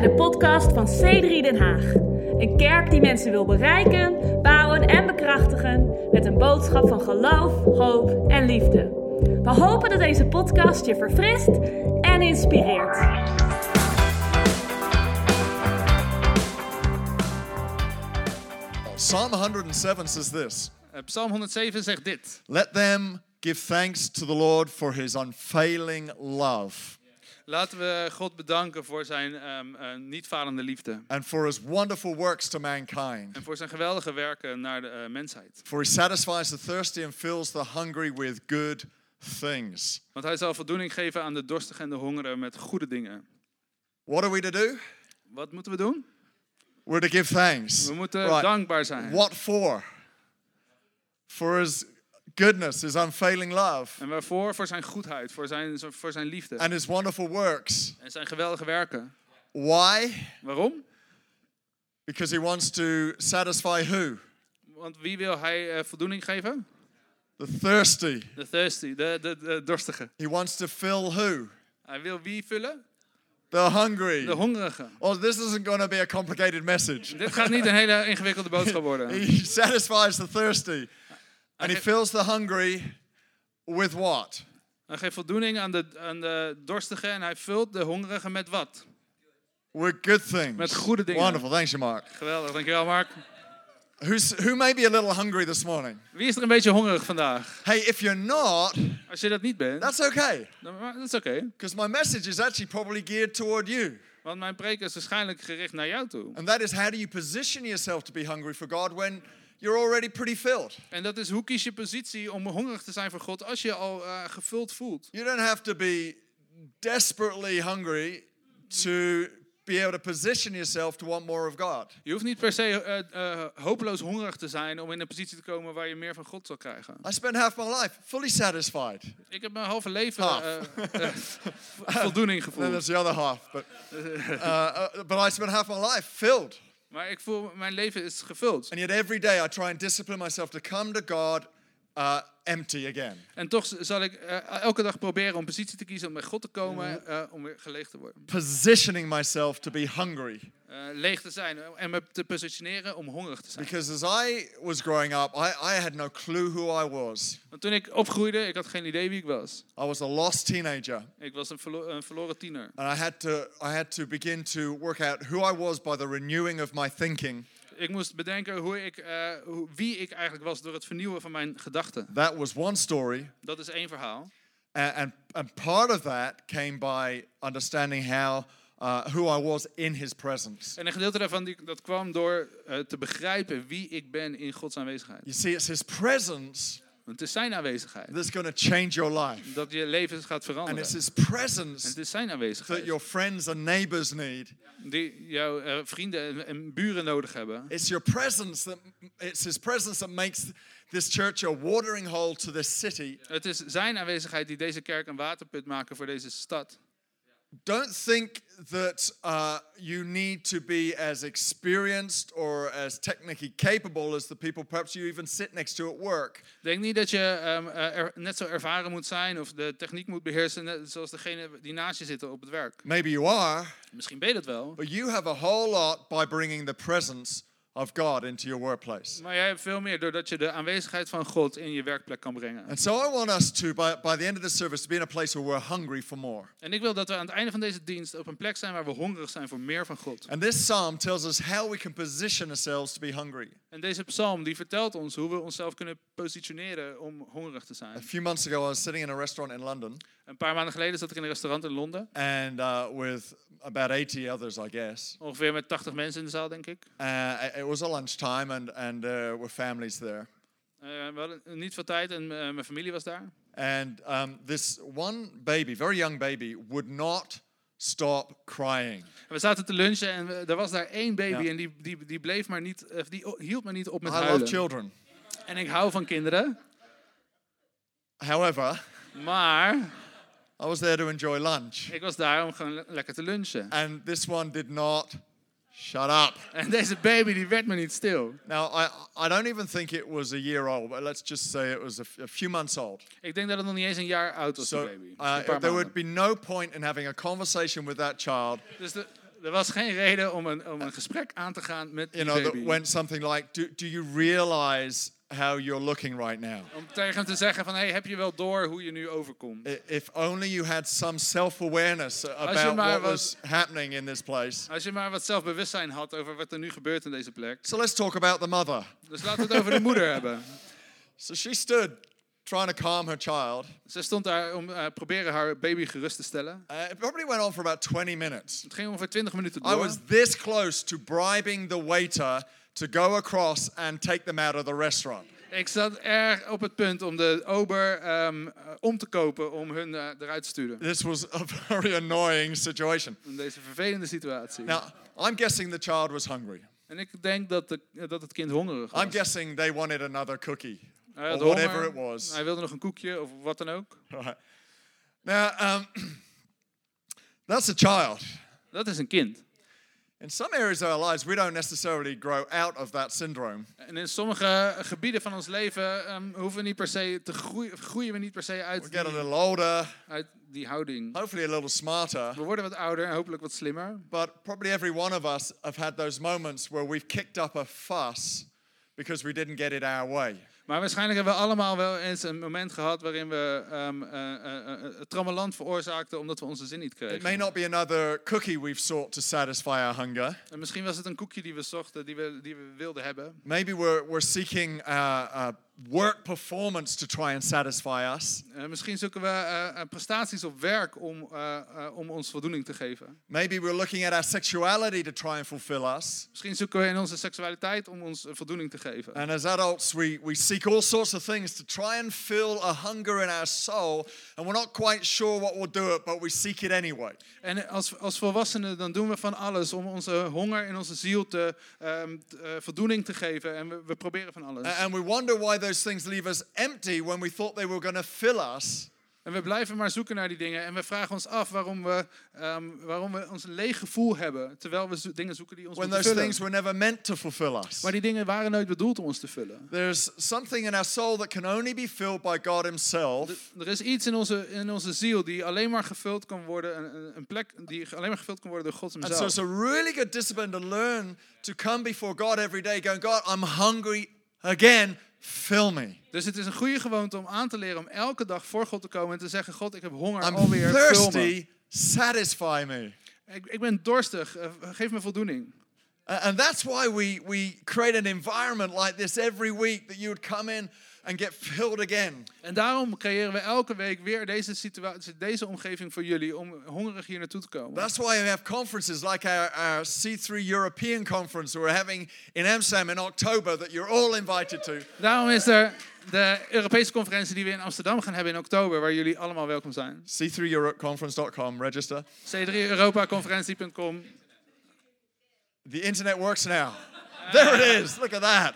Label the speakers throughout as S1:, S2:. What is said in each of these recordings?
S1: bij de podcast van C3 Den Haag. Een kerk die mensen wil bereiken, bouwen en bekrachtigen met een boodschap van geloof, hoop en liefde. We hopen dat deze podcast je verfrist en inspireert.
S2: Psalm 107 says this
S3: Eh, Psalm 107 zegt dit.
S2: Let them give thanks to the Lord for his unfailing love
S3: Laten we God bedanken voor zijn ehm, eh, niet falende liefde.
S2: and for his wonderful works to mankind.
S3: En voor zijn geweldige werken naar de eh, mensheid.
S2: For he satisfies the thirsty and fills the hungry with good things.
S3: Want hij zal voldoening geven aan de dorstigen en de hongeren met goede dingen.
S2: What are we to do?
S3: Wat moeten we doen?
S2: We're to give thanks.
S3: We moeten
S2: Right.
S3: dankbaar zijn.
S2: What for? For his goodness, his unfailing love,
S3: En waarvoor? Voor zijn goedheid, voor zijn, voor zijn liefde.
S2: and his wonderful works.
S3: En zijn geweldige werken.
S2: Why?
S3: Waarom?
S2: Because he wants to satisfy who?
S3: Want wie wil hij eh, voldoening geven?
S2: The thirsty.
S3: De thirsty, de, de, de dorstige.
S2: He wants to fill who?
S3: Hij wil wie vullen?
S2: The hungry.
S3: De hongerige.
S2: Oh, this isn't going to be a complicated message.
S3: Dit gaat niet een hele ingewikkelde boodschap worden.
S2: He satisfies the thirsty. And he fills the hungry with what?
S3: Hij geeft voldoening aan de, aan de dorstige en hij vult de hongerige met wat?
S2: With good things.
S3: Met goede dingen.
S2: Wonderful. Thanks you, Mark.
S3: Geweldig, dankjewel Mark.
S2: Who's, who may be a little hungry this morning?
S3: Wie is er een beetje hongerig vandaag?
S2: Hey, if you're not,
S3: Als je dat niet bent,
S2: that's okay.
S3: is oké.
S2: Because my message is actually probably geared toward you.
S3: Want mijn preek is waarschijnlijk gericht naar jou toe.
S2: And that is how do you position yourself to be hungry for God when you're already pretty filled?
S3: En dat is hoe kies je positie om hongerig te zijn voor God als je al eh, gevuld voelt.
S2: You don't have to be desperately hungry to be able to position yourself to want more of God.
S3: Je hoeft niet per se eh, eh, hopeloos hongerig te zijn om in een positie te komen waar je meer van God zal krijgen.
S2: I spent half my life fully satisfied.
S3: Ik heb mijn halve leven
S2: Half.
S3: voldoening gevoeld.
S2: there's the other half. But, uh, uh, but I spent half my life filled.
S3: Maar ik voel, mijn leven is gevuld.
S2: And yet every day I try and discipline myself to come to God uh, empty again.
S3: En toch zal ik eh, elke dag proberen om positie te kiezen om bij God te komen, eh, om weer geleeg te worden.
S2: Positioning myself to be hungry.
S3: Eh, leeg te zijn en me te positioneren om hongerig te zijn.
S2: Because as I was growing up, I, I had no clue who I was.
S3: Want toen ik opgroeide, ik had geen idee wie ik was.
S2: I was a lost teenager.
S3: Ik was een, verlo- een verloren tiener.
S2: And I had, to, I had to begin to work out who I was by the renewing of my thinking.
S3: Ik moest bedenken hoe ik, hoe, wie ik eigenlijk was door het vernieuwen van mijn gedachten.
S2: That was one story.
S3: Dat is één verhaal.
S2: And, and, and part of that came by understanding how, uh, who I was in his presence.
S3: En een gedeelte daarvan die, dat kwam door eh, te begrijpen wie ik ben in Gods aanwezigheid.
S2: You see, it's his presence
S3: Want het is zijn aanwezigheid.
S2: that's going to change your life.
S3: Dat je leven gaat
S2: And
S3: veranderen.
S2: it's his
S3: En
S2: presence
S3: het is zijn
S2: that
S3: aanwezigheid.
S2: your friends and neighbors need.
S3: Die jouw eh, vrienden en, en buren nodig hebben.
S2: It's your presence that it's his presence that makes this church a watering hole to this city.
S3: Het is zijn aanwezigheid die deze kerk een waterput maken voor deze stad.
S2: Don't think that uh, you need to be as experienced or as technically capable as the people perhaps you even sit next to at work.
S3: Denk niet dat je eh, er, net zo ervaren moet zijn of de techniek moet beheersen net zoals degene die naast je zitten op het werk.
S2: Maybe you are,
S3: Misschien ben je dat wel.
S2: but you have a whole lot by bringing the presence of God into your workplace.
S3: Maar jij hebt veel meer doordat je de aanwezigheid van God in je werkplek kan brengen.
S2: And so I want us to, by, by the end of the service, to be in a place where we're hungry for more.
S3: En ik wil dat we aan het einde van deze dienst op een plek zijn waar we hongerig zijn voor meer van God.
S2: And this psalm tells us how we can position ourselves to be hungry.
S3: En deze psalm die vertelt ons hoe we onszelf kunnen positioneren om hongerig te
S2: A
S3: zijn.
S2: few months ago, I was sitting in a restaurant in London,
S3: Een paar maanden geleden zat ik in een restaurant in Londen.
S2: and uh, with about 80 others, I guess.
S3: Ongeveer met 80 mensen in de zaal, denk ik.
S2: Uh, it was a lunchtime, and, and uh, were families there.
S3: Eh, we hadden niet veel tijd en eh, mijn familie was daar.
S2: And um, this one baby, very young baby, would not stop crying.
S3: We zaten te lunchen en we- er was daar één baby en die, die, die, bleef maar niet, eh, die hield maar niet op met
S2: I love
S3: huilen.
S2: children.
S3: En ik hou van kinderen,
S2: However,
S3: maar
S2: I was there to enjoy lunch,
S3: ik was daar om gewoon le- lekker te lunchen.
S2: and this one did not shut up.
S3: En deze baby die werd me niet stil.
S2: Now, I, I don't even think it was a year old, but let's just say it was a, f- a few months old.
S3: Ik denk dat het nog niet eens een jaar oud was, die
S2: So
S3: baby.
S2: uh,
S3: paar
S2: there would be no point in having a conversation with that child
S3: Dus de, Er was geen reden om een, om een gesprek aan te gaan met die
S2: You know, that
S3: baby.
S2: went something like, do, do you realize how you're looking right now?
S3: Om tegen hem te zeggen van, hey, heb je wel door hoe je nu overkomt?
S2: I- If only you had some self-awareness about what was happening in this place.
S3: Als je maar wat zelfbewustzijn had over wat er nu gebeurt in deze plek.
S2: So let's talk about the mother.
S3: Dus laten we het over de moeder hebben.
S2: So she stood trying to calm her child.
S3: Ze stond daar om uh, proberen haar baby gerust te stellen.
S2: Uh, it probably went on for about 20 minutes.
S3: Het ging ongeveer 20 minuten
S2: I
S3: door.
S2: was this close to bribing the waiter to go across and take them out of the restaurant.
S3: Ik zat erg op het punt om de ober eh, om te kopen om hun eh, eruit te sturen.
S2: This was a very annoying situation.
S3: Deze vervelende situatie.
S2: Now, I'm guessing the child was hungry.
S3: En ik denk dat, de, dat het kind hongerig was.
S2: I'm guessing they wanted another cookie
S3: Hij
S2: or whatever
S3: honger.
S2: it was.
S3: Hij wilde nog een koekje of wat dan ook.
S2: Right. Now, um, that's a child.
S3: Dat is een kind.
S2: In some areas of our lives, we don't necessarily grow out of that syndrome.
S3: En in sommige gebieden van ons leven ehm, hoeven we niet per se te groeien, groeien we niet per se uit.
S2: We get a little older,
S3: uit die houding.
S2: hopefully a little smarter.
S3: We worden wat ouder en hopelijk wat slimmer.
S2: But probably every one of us have had those moments where we've kicked up a fuss because we didn't get it our way.
S3: Maar waarschijnlijk hebben we allemaal wel eens een moment gehad waarin we ehm eh, eh, eh, het trammeland veroorzaakten omdat we onze zin niet
S2: It may
S3: kregen.
S2: not be another cookie we've sought to satisfy our hunger.
S3: En misschien was het een koekje die we zochten, die we, die we wilden hebben.
S2: Maybe we're, we're seeking uh, uh, work performance to try and satisfy us.
S3: Eh, misschien zoeken we eh, prestaties op werk om, eh, om ons voldoening te geven.
S2: Maybe we're looking at our sexuality to try and fulfill us.
S3: Misschien zoeken we in onze seksualiteit om ons voldoening te geven.
S2: And as adults, we, we seek all sorts of things to try and fill a hunger in our soul. And we're not quite sure what will do it, but we seek it anyway.
S3: En als, als volwassenen dan doen we van alles om onze honger in onze ziel te eh, voldoening te geven. En we, we proberen van alles.
S2: And we wonder why those things leave us empty when we thought they were going to fill us.
S3: En we blijven maar zoeken naar die dingen. En we vragen ons af waarom we, ehm, waarom we ons een leeg gevoel hebben. Terwijl we zo- dingen zoeken die ons
S2: When those
S3: vullen.
S2: things were never meant to fulfill us.
S3: Maar die dingen waren nooit bedoeld om ons te vullen.
S2: There's something in our soul that can only be filled by God Himself.
S3: Er is iets in onze, in onze ziel die alleen maar gevuld kan worden. Een, een- plek die alleen maar gevuld kan worden door God
S2: And so it's a really good discipline to learn to come before God every day, going, God, I'm hungry again, fill me.
S3: Dus het is een goede gewoonte om aan te leren om elke dag voor God te komen en te zeggen: God, ik heb honger
S2: I'm
S3: alweer. Vul me.
S2: thirsty, satisfy me.
S3: Ik, ik ben dorstig. eh, geef me voldoening.
S2: And that's why we, we create an environment like this every week that you would come in and get filled again.
S3: En daarom creëren we elke week weer deze situatie, deze omgeving voor jullie om hongerig hier naartoe te komen.
S2: That's why we have conferences like our, our C3 European conference we're having in Amsterdam in October that you're all invited to.
S3: Daarom is er de Europese conferentie die we in Amsterdam gaan hebben in oktober, waar jullie allemaal welkom zijn.
S2: C3EuropeConference.com, register.
S3: c3europaconferentie.com.
S2: The internet works now. There it is. Look at that.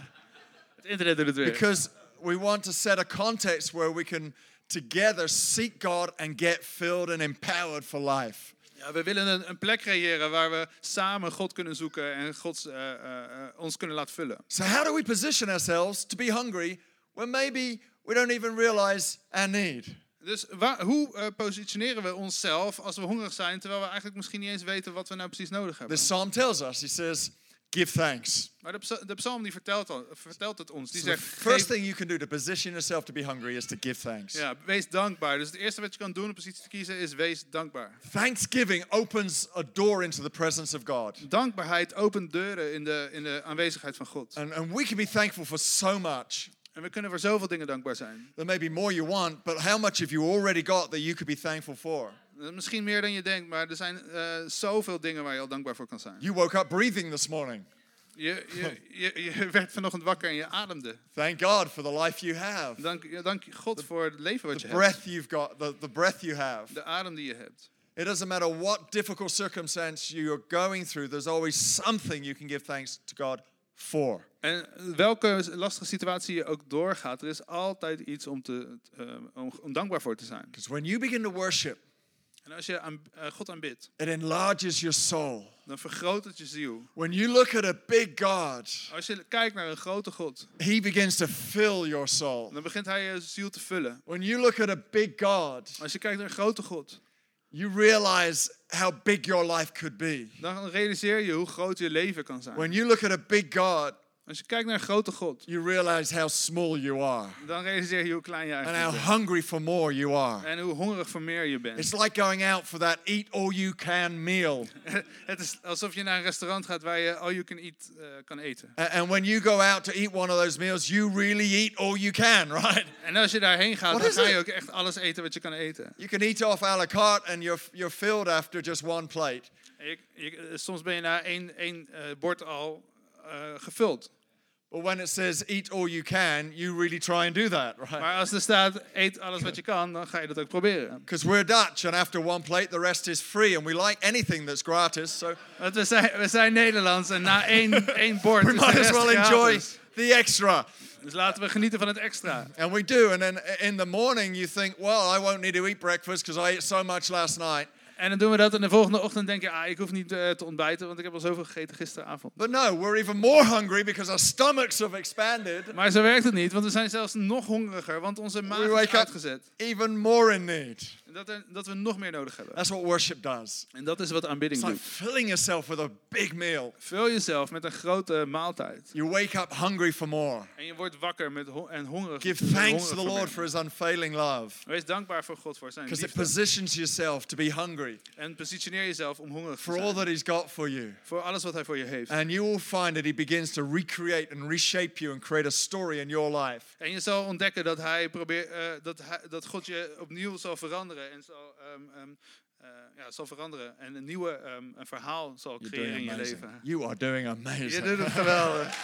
S3: Het internet doet het weer.
S2: Because we want to set a context where we can together seek God and get filled and empowered for life.
S3: Ja, we willen een, een plek creëren waar we samen God kunnen zoeken en Gods, eh, eh, eh, ons kunnen laten vullen.
S2: So, how do we position ourselves to be hungry when maybe we don't even realize our need?
S3: Dus waar, hoe eh, positioneren we onszelf als we hongerig zijn, terwijl we eigenlijk misschien niet eens weten wat we nou precies nodig hebben?
S2: This psalm tells us, he says, give thanks.
S3: Maar de, psa- de psalm die vertelt, vertelt het ons. Die
S2: So the
S3: zegt,
S2: first
S3: geef-
S2: thing you can do to position yourself to be hungry is to give thanks.
S3: ja, wees dankbaar. Dus het eerste wat je kan doen om positie te kiezen is wees dankbaar.
S2: Thanksgiving opens a door into the presence of God.
S3: Dankbaarheid opent deuren in de, in de aanwezigheid van God.
S2: And, and we can be thankful for so much.
S3: En we kunnen voor zoveel dingen dankbaar zijn.
S2: There may be more you want, but how much have you already got that you could be thankful for?
S3: Eh, Misschien meer dan je denkt, maar er zijn eh, zoveel dingen waar je al dankbaar voor kan zijn.
S2: You woke up breathing this morning.
S3: Je, je, je, je werd vanochtend wakker en je ademde.
S2: Thank God for the life you have.
S3: Dank, dank God voor het leven wat je hebt.
S2: breath you've got, the, the breath you have.
S3: De adem die je hebt.
S2: It doesn't matter what difficult circumstance you're going through, there's always something you can give thanks to God for.
S3: En welke lastige situatie je ook doorgaat, er is altijd iets om, te, eh, om dankbaar voor te zijn.
S2: Because when you begin to worship,
S3: En als je aan, eh, God aanbidt,
S2: it enlarges your soul.
S3: dan vergroot het je ziel.
S2: When you look at a big God,
S3: Als je kijkt naar een grote God,
S2: He begins to fill your soul.
S3: dan begint hij je ziel te vullen.
S2: When you look at a big God,
S3: Als je kijkt naar een grote God,
S2: you realize how big your life could be.
S3: dan realiseer je hoe groot je leven kan zijn.
S2: When you look at a big God,
S3: Als je kijkt naar een grote God,
S2: you realize how small you are
S3: dan realiseer je hoe klein je
S2: and
S3: eigenlijk
S2: how
S3: bent.
S2: hungry for more you are.
S3: En hoe hongerig voor meer je bent.
S2: It's like going out for that eat all you can meal.
S3: Het is alsof je naar een restaurant gaat waar je all you can eat eh, kan eten.
S2: And when you go out to eat one of those meals, you really eat all you can, right?
S3: En als je daarheen gaat,
S2: What
S3: dan ga je ook echt alles eten wat je kan eten.
S2: You can eat off a la carte and you're, you're filled after just one plate.
S3: Je- je- soms ben je na één, één eh, bord al eh, gevuld.
S2: But when it says eat all you can, you really try and do that, right?
S3: Maar als er staat, eet alles wat je kan, dan ga je dat ook proberen.
S2: Because we're Dutch and after one plate, the rest is free. And we like anything that's gratis. So
S3: Want we zijn, we zijn Nederlands en na één, één bord
S2: we might as well enjoy the extra.
S3: Dus laten we genieten van het extra.
S2: And we do. And then in the morning, you think, well, I won't need to eat breakfast because I ate so much last night.
S3: En dan doen we dat en de volgende ochtend denk je, ah, ik hoef niet eh, te ontbijten, want ik heb al zoveel gegeten gisteravond.
S2: But no, we're even more hungry because our stomachs have expanded.
S3: Maar zo werkt het niet, want we zijn zelfs nog hongeriger, want onze maag
S2: We
S3: is uitgezet.
S2: even more in need.
S3: Dat, er, dat we nog meer nodig hebben.
S2: That's what worship does.
S3: En dat is wat aanbidding
S2: It's like
S3: doet.
S2: filling yourself with a big meal.
S3: Vul jezelf met een grote maaltijd.
S2: You wake up hungry for more.
S3: En je wordt wakker met ho- en hongerig.
S2: Give thanks to the Lord for his unfailing love.
S3: Wees dankbaar voor God voor zijn
S2: Because it
S3: liefde.
S2: positions yourself to be hungry
S3: En positioneer jezelf om hongerig te
S2: for all that he's got for you.
S3: Voor alles wat hij voor je heeft.
S2: And you will find that he begins to recreate and reshape you and create a story in your life.
S3: En je zal ontdekken dat, hij probeert, eh, dat, hij, dat God je opnieuw zal veranderen. En zal, ehm, ehm, eh, ja, zal veranderen. En een nieuwe ehm, een verhaal zal
S2: You're
S3: creëren in je leven.
S2: You are doing
S3: Je
S2: amazing.
S3: doet het geweldig.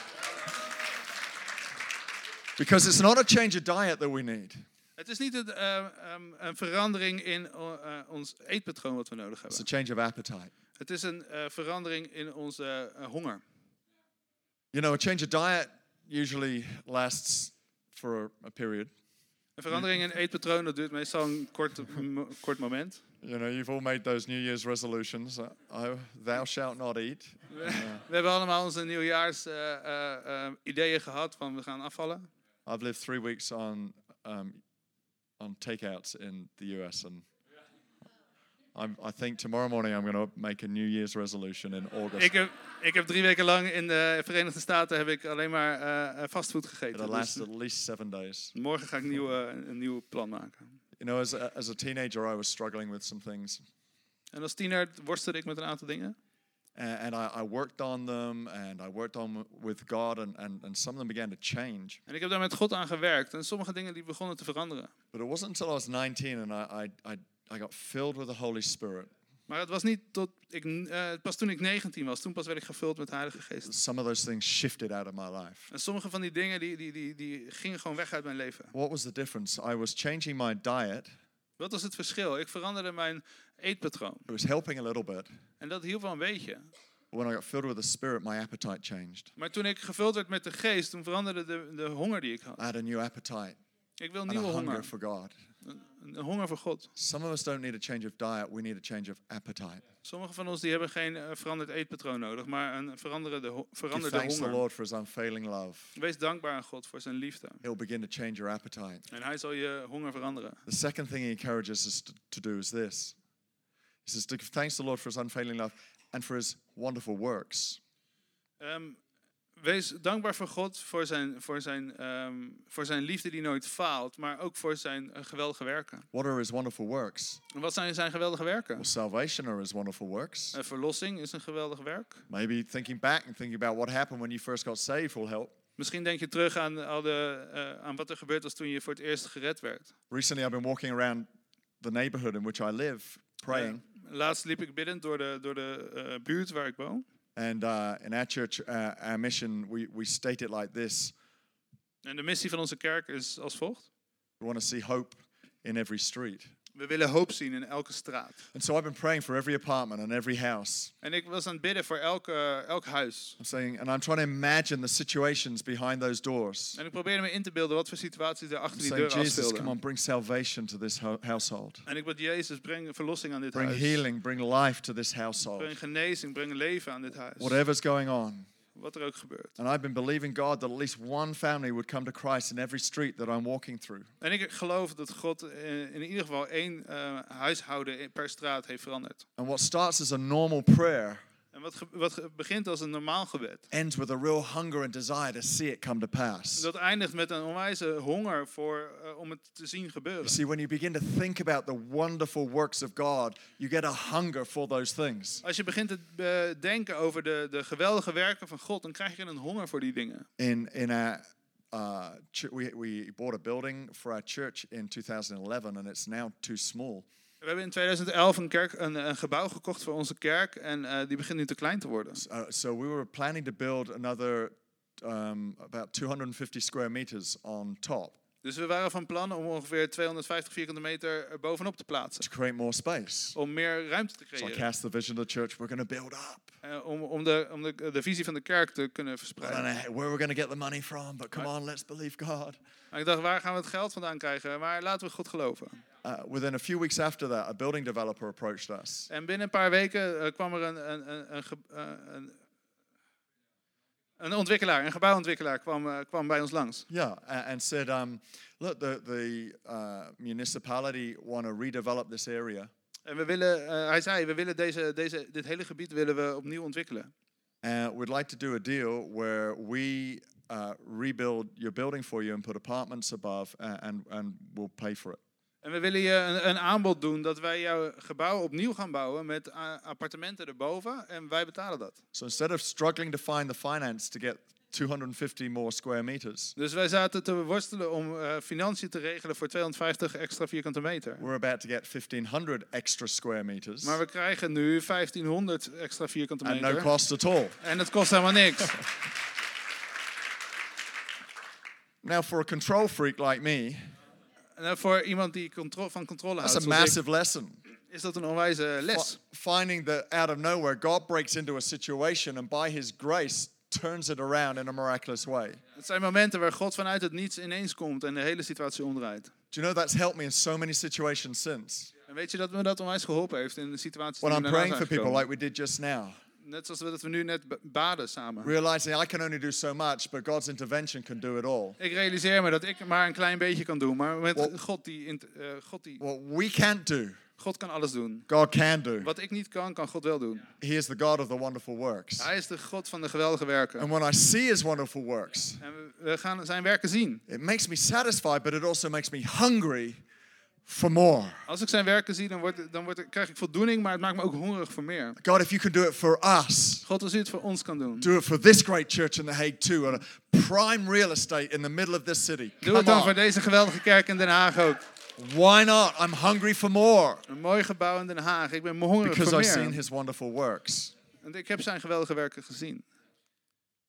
S2: Because it's not a change of diet that we need.
S3: Het is niet het, ehm, ehm, een verandering in eh, ons eetpatroon wat we nodig
S2: It's a
S3: hebben.
S2: change of appetite.
S3: Het is een eh, verandering in onze honger.
S2: You know, a change of diet usually lasts for a period.
S3: Een verandering in eetpatroon dat duurt meestal een kort, kort moment.
S2: You know, you've all made those New Year's resolutions. Uh, thou shalt not eat.
S3: We, we hebben allemaal onze nieuwjaars ideeën gehad van we gaan afvallen.
S2: I've lived three weeks on um, on takeouts in the US, and I'm, I think tomorrow morning I'm going to make a New Year's resolution in August.
S3: Ik heb, ik heb drie weken lang in de Verenigde Staten heb ik alleen maar eh, fastfood gegeten.
S2: last
S3: Dus
S2: at least seven days.
S3: morgen ga ik een, nieuwe, een nieuw plan maken.
S2: You know, as a, as a teenager, I was struggling with some things,
S3: En als tiener worstelde ik met een aantal dingen.
S2: And, and I, I worked on them, and I worked on with God, and, and, and some of them began to change.
S3: En ik heb daar met God aan gewerkt. En sommige dingen die begonnen te veranderen.
S2: But it wasn't until I was 19 and I, I, I, I got filled with the Holy Spirit.
S3: Maar het was niet tot ik, eh, pas toen ik 19 was. Toen pas werd ik gevuld met de Heilige Geest.
S2: Some of those things shifted out of my life.
S3: En sommige van die dingen die, die, die, die gingen gewoon weg uit mijn leven.
S2: What was the difference? I was changing my diet.
S3: Wat was het verschil? Ik veranderde mijn eetpatroon.
S2: It was helping a little bit.
S3: En dat hielp wel een beetje.
S2: When I got filled with the Spirit, my appetite changed.
S3: Maar toen ik gevuld werd met de geest, toen veranderde de, de honger die ik had.
S2: I had a new appetite
S3: Ik wil nieuwe honger.
S2: for God.
S3: Een, een honger voor God.
S2: Some of us don't need a change of diet, we need a change of appetite.
S3: Sommigen van ons die hebben geen eh, veranderd eetpatroon nodig, maar een veranderde,
S2: Give
S3: veranderde
S2: to the
S3: honger.
S2: Lord for his unfailing love.
S3: Wees dankbaar aan God voor zijn liefde.
S2: He'll begin to change your appetite.
S3: En hij zal je honger veranderen.
S2: The second thing he encourages us to, to do is this. He says to give thanks to the Lord for his unfailing love and for his wonderful works.
S3: Ehm, wees dankbaar voor God voor zijn, voor, zijn, ehm, voor zijn liefde die nooit faalt, maar ook voor zijn eh, geweldige werken.
S2: What are his wonderful works?
S3: En wat zijn zijn geweldige werken?
S2: Well, salvation are his wonderful works.
S3: Eh, verlossing is een geweldig werk.
S2: Maybe thinking back and thinking about what happened when you first got saved will help.
S3: Misschien denk je terug aan, al de, eh, aan wat er gebeurd was toen je voor het eerst gered werd.
S2: Recently, I've been walking around the neighborhood in which I live, praying.
S3: Laatst liep ik binnen door de, door de eh, buurt waar ik woon.
S2: And uh, in our church, uh, our mission, we, we state it like this
S3: En de missie van onze kerk is als volgt.
S2: We want to see hope in every street.
S3: We willen hoop zien in elke straat.
S2: And so I've been praying for every apartment and every house.
S3: En ik was aan het bidden voor elke, elk huis.
S2: I'm saying, and I'm trying to imagine the situations behind those doors.
S3: En ik probeerde me in te beelden wat voor situaties er
S2: I'm
S3: achter die deur
S2: Jesus, come
S3: afspeelden.
S2: on, bring salvation to this ho- household.
S3: En ik bid Jezus, breng verlossing aan dit
S2: Bring
S3: huis.
S2: healing, bring life to this household.
S3: Breng genezing, breng leven aan dit huis.
S2: Whatever's going on,
S3: wat er ook gebeurt.
S2: And I've been believing God that at least one family would come to Christ in every street that I'm walking through.
S3: En ik geloof dat God eh, in ieder geval één eh, huishouden per straat heeft veranderd.
S2: And what starts as a normal prayer
S3: En wat, wat begint als een normaal gebed,
S2: ends with a real hunger and desire to see it come to pass.
S3: dat eindigt met een onwijze honger voor, eh, om het te zien
S2: You
S3: gebeuren.
S2: see, when you begin to think about the wonderful works of God, you get a hunger for those things.
S3: Als je begint te eh, denken over de, de geweldige werken van God, dan krijg je een honger voor die dingen.
S2: In in our uh, we we bought a building for our church in 2011, and it's now too small.
S3: We hebben in 2011 een, kerk, een, een gebouw gekocht voor onze kerk en eh, die begint nu te klein te worden.
S2: Uh, so we were planning to build another um, about 250 square meters on top
S3: Dus we waren van plan om ongeveer 250 vierkante meter er bovenop te plaatsen.
S2: to create more space.
S3: Om meer ruimte te
S2: So I
S3: creëren.
S2: cast the vision of the church. We're going to build up.
S3: Eh, om om, de, om de, de visie van de kerk te kunnen
S2: I don't
S3: verspreiden.
S2: know where we're going to get the money from, but come on, let's believe God.
S3: Maar ik dacht, waar gaan we het geld vandaan krijgen? Maar laten we goed geloven.
S2: Uh, within a few weeks after that, a building developer approached us.
S3: En binnen een paar weken eh, kwam er een, een, een, een, eh, een, een ontwikkelaar, een gebouwontwikkelaar kwam, eh, kwam bij ons langs.
S2: Yeah, a- and said, um, look, the, the uh, municipality want to redevelop this area.
S3: En we willen, eh, hij zei, we willen deze, deze, dit hele gebied willen we opnieuw ontwikkelen.
S2: And we'd like to do a deal where we uh, rebuild your building for you and put apartments above, and, and we'll pay for it.
S3: En we willen je een, een aanbod doen dat wij jouw gebouw opnieuw gaan bouwen met a- appartementen erboven en wij betalen dat.
S2: So instead of struggling to find the finance to get 250 more square meters,
S3: Dus wij zaten te worstelen om eh, financiën te regelen voor 250 extra vierkante meter.
S2: we're about to get 1500 extra square meters
S3: Maar we krijgen nu 1500 extra vierkante
S2: at no
S3: meter.
S2: cost at all.
S3: En het kost helemaal niks.
S2: Now, for a control freak like me,
S3: eh, voor iemand die contro van controle
S2: that's
S3: houdt,
S2: a
S3: zoals ik,
S2: massive lesson.
S3: is dat een onwijze les.
S2: Fi- finding that out of nowhere, God breaks into a situation and by His grace turns it around in a miraculous way.
S3: Het zijn momenten waar God vanuit het niets ineens komt en de hele situatie omdraait.
S2: Do you know that's helped me in so many situations since?
S3: En weet je dat me dat onwijs geholpen heeft in de situaties
S2: When
S3: die
S2: I'm praying for people like we did just now,
S3: Net zoals we dat we nu net baden samen.
S2: realizing I can only do so much, but God's intervention can do it all.
S3: Ik realiseer me dat ik maar een klein beetje kan doen, maar met God, die, eh, God, die,
S2: What we can't do,
S3: God kan alles doen.
S2: God can do.
S3: Wat ik niet kan, kan God wel doen.
S2: He is the God of the wonderful works.
S3: Hij is de God van de geweldige werken.
S2: And when I see His wonderful works,
S3: En we gaan zijn werken zien.
S2: it makes me satisfied, but it also makes me hungry for more.
S3: Als ik zijn werken zie, dan, wordt, dan wordt, krijg ik voldoening, maar het maakt me ook hongerig voor meer.
S2: God, if you can do it for us,
S3: God, als u het voor ons kan doen.
S2: do it for this great church in The Hague too, and a prime real estate in the middle of this city.
S3: Doe het dan voor
S2: on.
S3: deze geweldige kerk in Den Haag ook.
S2: Why not? I'm hungry for more
S3: Een mooi gebouw in Den Haag. Ik ben hongerig
S2: because
S3: voor
S2: I've seen
S3: meer.
S2: His wonderful works.
S3: En ik heb zijn geweldige werken gezien.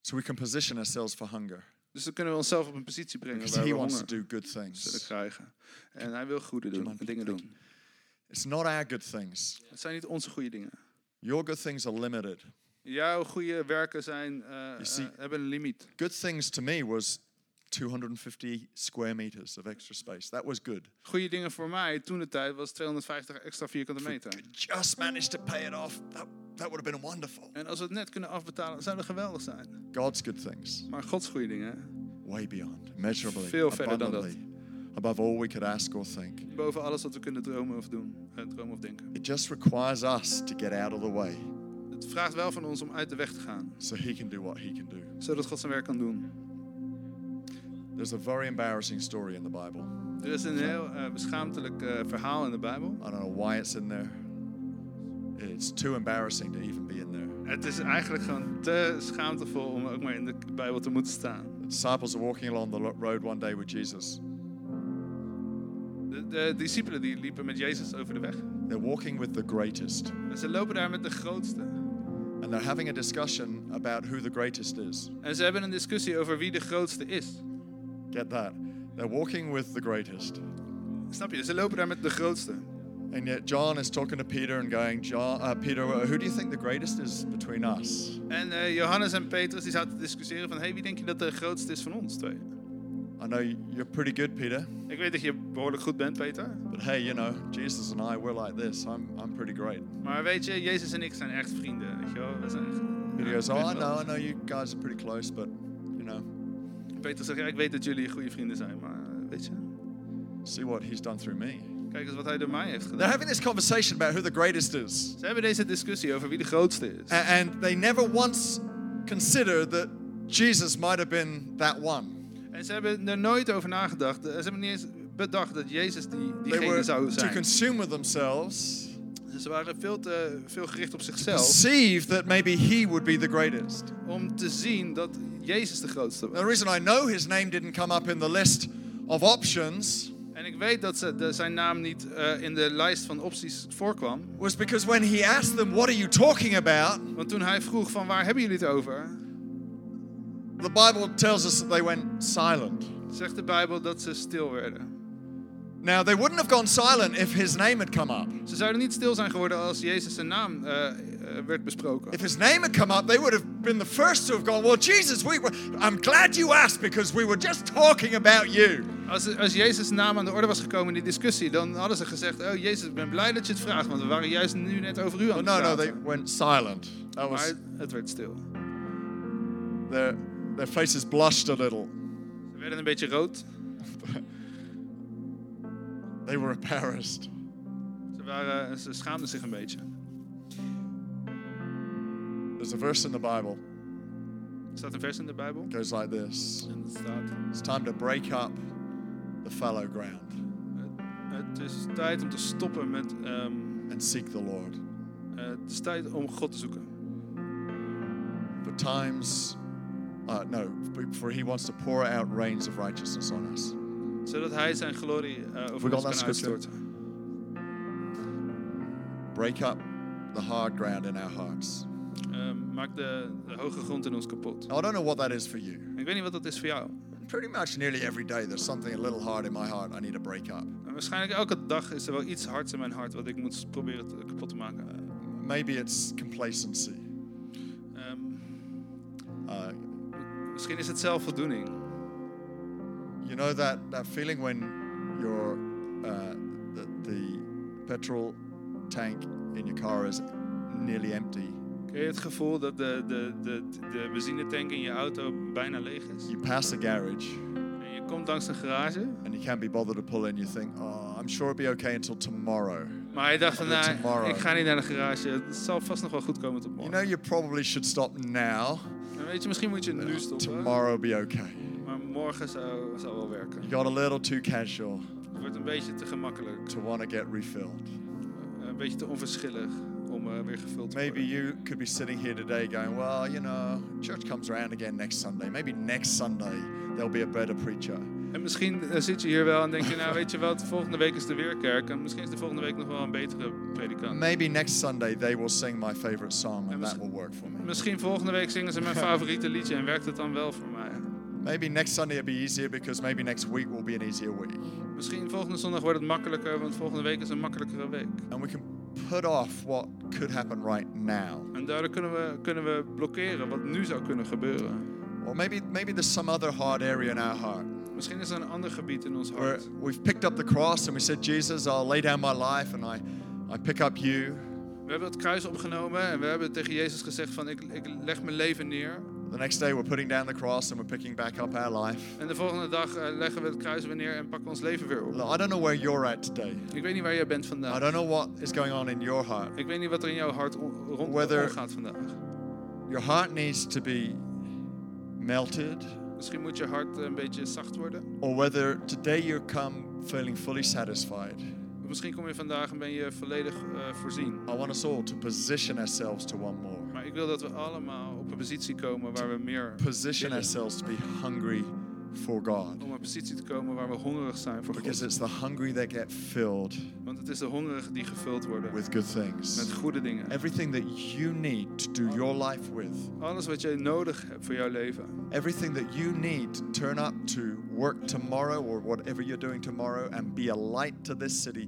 S2: So we can position ourselves for hunger
S3: Dus dan kunnen we onszelf op een positie brengen
S2: because
S3: waar
S2: He
S3: we
S2: wants to
S3: honger
S2: do good
S3: zullen
S2: things.
S3: krijgen. En hij wil goede doen, dingen
S2: Thank
S3: doen.
S2: It's not our good things.
S3: Het zijn niet onze goede dingen.
S2: Your good things are limited.
S3: Jouw goede werken zijn, eh,
S2: see-
S3: eh, hebben een limiet.
S2: Good things to me was 250 square meters of extra space. That was good.
S3: Goede dingen voor mij toen de tijd was 250 extra vierkante meter.
S2: Just managed to pay it off. That, that would have been wonderful.
S3: En als we het net kunnen afbetalen, zou dat geweldig zijn.
S2: God's good things,
S3: Maar Gods goede dingen,
S2: way beyond, immeasurably,
S3: Veel verder dan dat.
S2: above all we could ask or think.
S3: boven alles wat we kunnen dromen of doen, eh, dromen of denken.
S2: It just requires us to get out of the way
S3: Het vraagt wel van ons om uit de weg te gaan,
S2: so He can do what He can do.
S3: zodat God zijn werk kan doen.
S2: There's a very embarrassing story in the Bible.
S3: Er is een heel beschaamtelijk eh, verhaal in de Bijbel.
S2: I don't know why it's in there. It's too embarrassing to even be in there.
S3: Het is eigenlijk gewoon te schaamtevol om ook maar in de Bijbel te moeten staan.
S2: The disciples are walking along the road one day with Jesus.
S3: De, de discipelen die liepen met Jezus over de weg.
S2: They're walking with the greatest.
S3: En ze lopen daar met de grootste.
S2: And they're having a discussion about who the greatest is.
S3: En ze hebben een discussie over wie de grootste is.
S2: Get that? They're walking with the greatest.
S3: Snap je? Ze lopen daar met de grootste.
S2: And yet John is talking to Peter and going, John, uh, Peter, uh, who do you think the greatest is between us?
S3: En eh, Johannes en Petrus die zaten te discussiëren van... Hey, wie denk je dat de grootste is van ons twee?
S2: I know you're pretty good, Peter,
S3: Ik weet dat je behoorlijk goed bent, Peter.
S2: but hey, you know, Jesus and I, we're like this. I'm, I'm pretty great.
S3: Maar weet je, Jezus en ik zijn echt vrienden. Weet je wel? We zijn,
S2: Peter
S3: Ja,
S2: goes, Oh, I know, I know you guys are pretty close, but, you know,
S3: Peter zegt, ja, ik weet dat jullie goede vrienden zijn, maar eh, weet je,
S2: see what he's done through me.
S3: kijk eens wat hij door mij heeft
S2: They're
S3: gedaan.
S2: having this conversation about who the greatest is.
S3: Ze hebben deze discussie over wie de grootste is.
S2: And they never once considered that Jesus might have been that one.
S3: En ze hebben er nooit over nagedacht. Ze hebben niet eens bedacht dat Jezus die, diegene zou
S2: to
S3: zijn.
S2: consume with themselves,
S3: Ze waren veel te veel gericht op zichzelf
S2: perceive that maybe he would be the greatest.
S3: om te zien dat Jezus de grootste was.
S2: the reason I know his name didn't come up in the list of options
S3: En ik weet dat ze, de, zijn naam niet eh, in de lijst van opties voorkwam.
S2: was because when he asked them, What are you talking about?
S3: Want toen hij vroeg van waar hebben jullie het over,
S2: The Bible tells us that they went silent.
S3: zegt de Bijbel dat ze stil werden.
S2: Now, they wouldn't have gone silent if his name had come up.
S3: Ze zouden niet stil zijn geworden als Jezus zijn naam eh, werd besproken.
S2: If his name had come up, they would have been the first to have gone, Well, Jesus, we were, I'm glad you asked because we were just talking about you.
S3: Als, als Jezus' naam aan de orde was gekomen in die discussie, dan hadden ze gezegd: Oh Jezus, ik ben blij dat je het vraagt, want we waren juist nu net over u aan
S2: But
S3: het
S2: no, no,
S3: praten.
S2: they went silent. That was,
S3: Maar het werd stil.
S2: their, their faces blushed a little.
S3: Ze werden een beetje rood.
S2: They were embarrassed.
S3: Ze, waren, ze schaamden zich een beetje.
S2: There's a verse in the Bible.
S3: Er staat een vers in the Bible?
S2: It goes like this
S3: het staat:
S2: It's time to break up the fallow ground
S3: Het is tijd om te stoppen met. ehm,
S2: and seek the Lord.
S3: eh, het is tijd om God te zoeken.
S2: For times, uh, no, for he wants to pour out rains of righteousness on us.
S3: Zodat Hij zijn glorie
S2: We
S3: over ons kan
S2: that
S3: uitstorten.
S2: Break up the hard ground in our hearts.
S3: Ehm, maak de, de hoge grond in ons kapot.
S2: I don't know what that is for you.
S3: Ik weet niet wat dat is voor jou.
S2: Pretty much nearly every day, there's something a little hard in my heart I need to break up.
S3: En waarschijnlijk elke dag is er wel iets hards in mijn hart wat ik moet proberen te, kapot te maken.
S2: Maybe it's complacency.
S3: Ehm,
S2: Uh,
S3: misschien is het zelfvoldoening.
S2: you know that, that feeling when your uh, the, the petrol tank in your car is nearly empty.
S3: Ken je het gevoel dat de, de, de, de benzinetank in je auto bijna leeg is?
S2: You pass a garage
S3: En je komt langs een garage,
S2: and you can't be bothered to pull in. You think, oh, I'm sure it'll be okay until tomorrow.
S3: maar je dacht van, nou, ik ga niet naar de garage. Het zal vast nog wel goed komen tot
S2: You
S3: morgen.
S2: know, you probably should stop now.
S3: En weet je, misschien moet je nu stoppen,
S2: Tomorrow be okay.
S3: maar morgen zou, zou wel werken.
S2: You got a little too casual
S3: Het wordt een beetje te gemakkelijk,
S2: to want to get refilled.
S3: een beetje te onverschillig om eh, weer gevuld te
S2: Maybe
S3: worden.
S2: you could be sitting here today going, well, you know, church comes around again next Sunday. Maybe next Sunday there'll be a better preacher.
S3: En misschien eh, zit je hier wel en denk je, nou weet je wat, volgende week is de weerkerk. En misschien is de volgende week nog wel een betere predikant.
S2: Maybe next Sunday they will sing my favorite song and that will work for me.
S3: Misschien volgende week zingen ze mijn favoriete liedje en werkt het dan wel voor mij.
S2: Maybe next Sunday it'll be easier because maybe next week will be an easier week.
S3: Misschien volgende zondag wordt het makkelijker, want volgende week is een makkelijkere week.
S2: And we can put off what could happen right now.
S3: En daardoor kunnen we, kunnen we blokkeren wat nu zou kunnen gebeuren.
S2: Or maybe maybe there's some other hard area in our heart
S3: Misschien is er een ander gebied in ons
S2: where
S3: hart.
S2: we've picked up the cross and we said, Jesus, I'll lay down my life and I, I pick up you.
S3: We hebben het kruis opgenomen en we hebben tegen Jezus gezegd van ik, ik leg mijn leven neer.
S2: The next day we're putting down the cross and we're picking back up our life.
S3: En de volgende dag eh, leggen we het kruis weer neer en pakken ons leven weer op.
S2: Look, I don't know where you're at today.
S3: Ik weet niet waar jij bent
S2: I
S3: vandaag.
S2: don't know what is going on in your heart.
S3: Ik weet niet wat er in jouw hart on- rond
S2: Whether-
S3: omgaat vandaag.
S2: Your heart needs to be melted,
S3: Misschien moet je hart een beetje zacht worden.
S2: or whether today you come feeling fully satisfied.
S3: Misschien kom je vandaag en ben je volledig eh, voorzien.
S2: I want us all to position ourselves to one more.
S3: Ik wil dat we allemaal op een positie komen waar we meer
S2: Position ourselves to be hungry for God.
S3: Om een positie te komen waar we hongerig zijn voor
S2: Because
S3: God.
S2: it's the hungry that get filled
S3: Want het is de hongerigen die gevuld worden
S2: with good
S3: met
S2: things.
S3: goede dingen.
S2: Everything that you need to do your life with,
S3: Alles wat jij nodig hebt voor jouw leven.
S2: everything that you need to turn up to work tomorrow or whatever you're doing tomorrow and be a light to this city,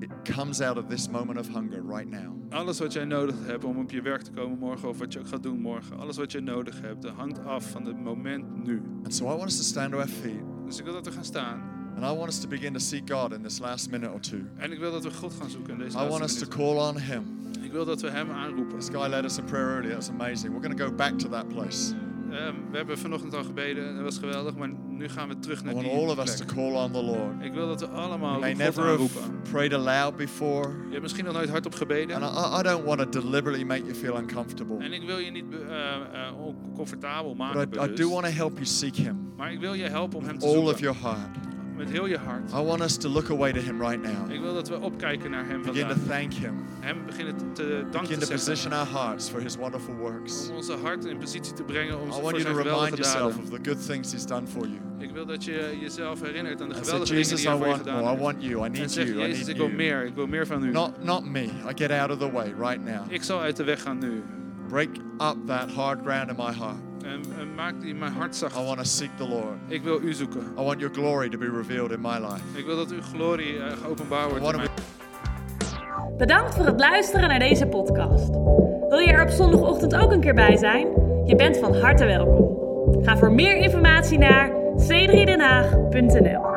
S2: it comes out of this moment of hunger right now.
S3: Alles wat jij nodig hebt om op je werk te komen morgen of wat je ook gaat doen morgen. Alles wat je nodig hebt, dat hangt af van het moment nu.
S2: And so I want us to stand to our feet
S3: Dus ik wil dat we gaan staan.
S2: and I want us to begin to seek God in this last minute or two.
S3: En ik wil dat we God gaan zoeken in deze
S2: I want us to call on Him.
S3: Ik wil dat we hem aanroepen.
S2: This guy led us in prayer earlier. That's amazing. We're going to go back to that place.
S3: Ehm, we hebben vanochtend al gebeden, dat was geweldig, maar nu gaan we terug
S2: I
S3: naar
S2: want
S3: die
S2: all of us to call on the Lord.
S3: Ik wil dat we allemaal God
S2: never have prayed aloud before.
S3: Je hebt misschien nog nooit hardop gebeden.
S2: And I, I don't want to deliberately make you feel uncomfortable.
S3: En ik wil je niet eh, eh, oncomfortabel maken,
S2: But I, I do want to help you seek Him
S3: maar ik wil je helpen om hem te
S2: all
S3: zoeken.
S2: of your heart.
S3: Met heel je hart.
S2: I want us to look away to Him right now.
S3: Ik wil dat we opkijken naar hem
S2: Begin to
S3: vandaag.
S2: thank Him.
S3: Hem beginnen te- te dank
S2: Begin
S3: te
S2: to
S3: zeggen.
S2: position our hearts for His wonderful works.
S3: Om onze hart in positie te brengen om
S2: I
S3: voor
S2: want you
S3: zijn
S2: to remind yourself
S3: daden.
S2: of the good things He's done for you.
S3: Ik wil dat je jezelf herinnert aan de
S2: And say,
S3: geweldige dingen
S2: Jesus,
S3: die
S2: I
S3: hij voor je
S2: want
S3: gedaan
S2: more. I
S3: heeft.
S2: want you. I
S3: En
S2: need
S3: zeg,
S2: you. I
S3: Jezus,
S2: need
S3: ik wil
S2: you.
S3: meer. Ik wil meer van u.
S2: Not, not me. I get out of the way right now.
S3: Ik zal uit de weg gaan nu.
S2: Break up that hard ground in my heart.
S3: En, en maak die mijn hart zacht.
S2: I want to seek the Lord.
S3: Ik wil u zoeken.
S2: I want your glory to be revealed in my life.
S3: Ik wil dat uw glorie geopenbaar wordt in.
S1: Bedankt voor het luisteren naar deze podcast. Wil je er op zondagochtend ook een keer bij zijn? Je bent van harte welkom. Ga voor meer informatie naar c3denhaag.nl